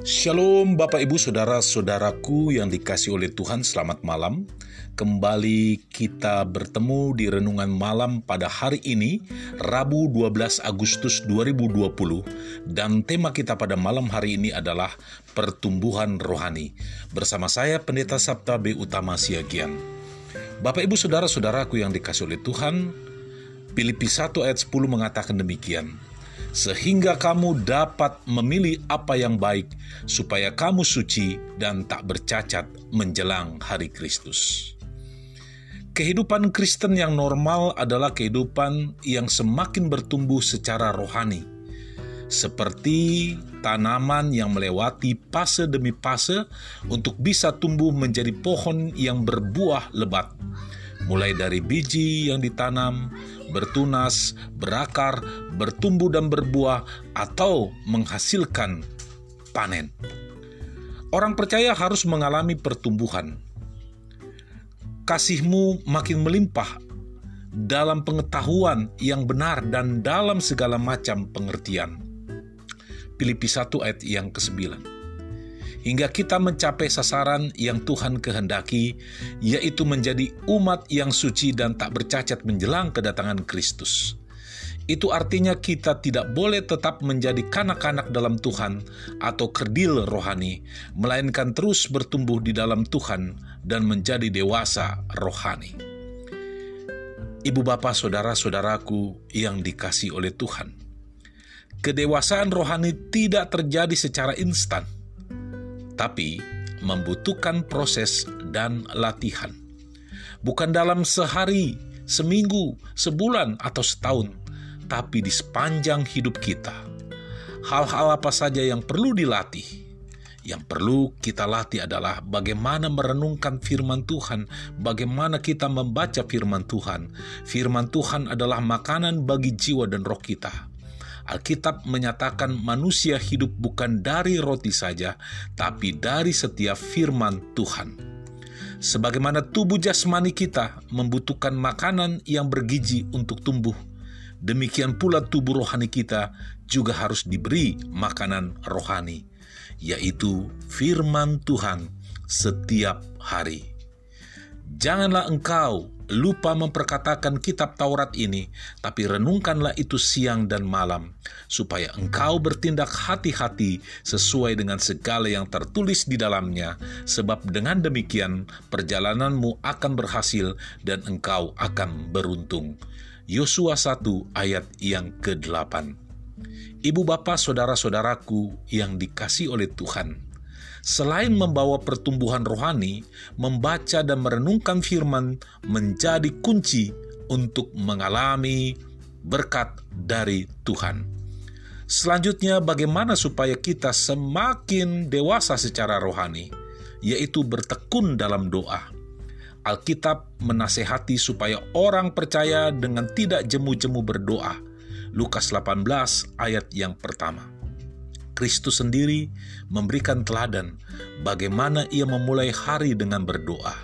Shalom Bapak Ibu Saudara-saudaraku yang dikasih oleh Tuhan selamat malam. Kembali kita bertemu di Renungan Malam pada hari ini Rabu 12 Agustus 2020 Dan tema kita pada malam hari ini adalah Pertumbuhan Rohani. Bersama saya Pendeta Sabta B. Utama Siagian. Bapak Ibu Saudara-saudaraku yang dikasih oleh Tuhan Filipi 1 ayat 10 mengatakan demikian sehingga kamu dapat memilih apa yang baik, supaya kamu suci dan tak bercacat menjelang hari Kristus. Kehidupan Kristen yang normal adalah kehidupan yang semakin bertumbuh secara rohani, seperti tanaman yang melewati fase demi fase untuk bisa tumbuh menjadi pohon yang berbuah lebat, mulai dari biji yang ditanam, bertunas, berakar, bertumbuh dan berbuah, atau menghasilkan panen. Orang percaya harus mengalami pertumbuhan. Kasihmu makin melimpah dalam pengetahuan yang benar dan dalam segala macam pengertian. Filipi 1 ayat yang ke-9 hingga kita mencapai sasaran yang Tuhan kehendaki, yaitu menjadi umat yang suci dan tak bercacat menjelang kedatangan Kristus. Itu artinya kita tidak boleh tetap menjadi kanak-kanak dalam Tuhan atau kerdil rohani, melainkan terus bertumbuh di dalam Tuhan dan menjadi dewasa rohani. Ibu bapak saudara-saudaraku yang dikasih oleh Tuhan, kedewasaan rohani tidak terjadi secara instan tapi membutuhkan proses dan latihan. Bukan dalam sehari, seminggu, sebulan, atau setahun, tapi di sepanjang hidup kita. Hal-hal apa saja yang perlu dilatih? Yang perlu kita latih adalah bagaimana merenungkan firman Tuhan, bagaimana kita membaca firman Tuhan. Firman Tuhan adalah makanan bagi jiwa dan roh kita Alkitab menyatakan manusia hidup bukan dari roti saja, tapi dari setiap firman Tuhan. Sebagaimana tubuh jasmani kita membutuhkan makanan yang bergizi untuk tumbuh, demikian pula tubuh rohani kita juga harus diberi makanan rohani, yaitu firman Tuhan setiap hari. Janganlah engkau lupa memperkatakan kitab Taurat ini, tapi renungkanlah itu siang dan malam, supaya engkau bertindak hati-hati sesuai dengan segala yang tertulis di dalamnya, sebab dengan demikian perjalananmu akan berhasil dan engkau akan beruntung. Yosua 1 ayat yang ke-8 Ibu bapak saudara-saudaraku yang dikasih oleh Tuhan, selain membawa pertumbuhan rohani, membaca dan merenungkan firman menjadi kunci untuk mengalami berkat dari Tuhan. Selanjutnya, bagaimana supaya kita semakin dewasa secara rohani, yaitu bertekun dalam doa. Alkitab menasehati supaya orang percaya dengan tidak jemu-jemu berdoa. Lukas 18 ayat yang pertama. Kristus sendiri memberikan teladan bagaimana ia memulai hari dengan berdoa.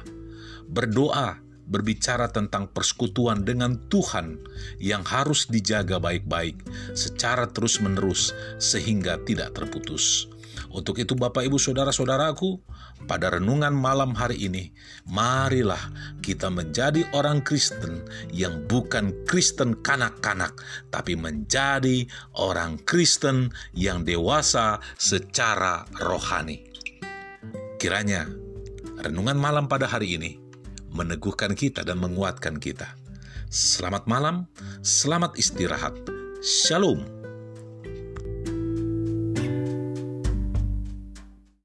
Berdoa berbicara tentang persekutuan dengan Tuhan yang harus dijaga baik-baik secara terus-menerus sehingga tidak terputus. Untuk itu Bapak Ibu Saudara-saudaraku, pada renungan malam hari ini, marilah kita menjadi orang Kristen yang bukan Kristen kanak-kanak, tapi menjadi orang Kristen yang dewasa secara rohani. Kiranya renungan malam pada hari ini meneguhkan kita dan menguatkan kita. Selamat malam, selamat istirahat. Shalom.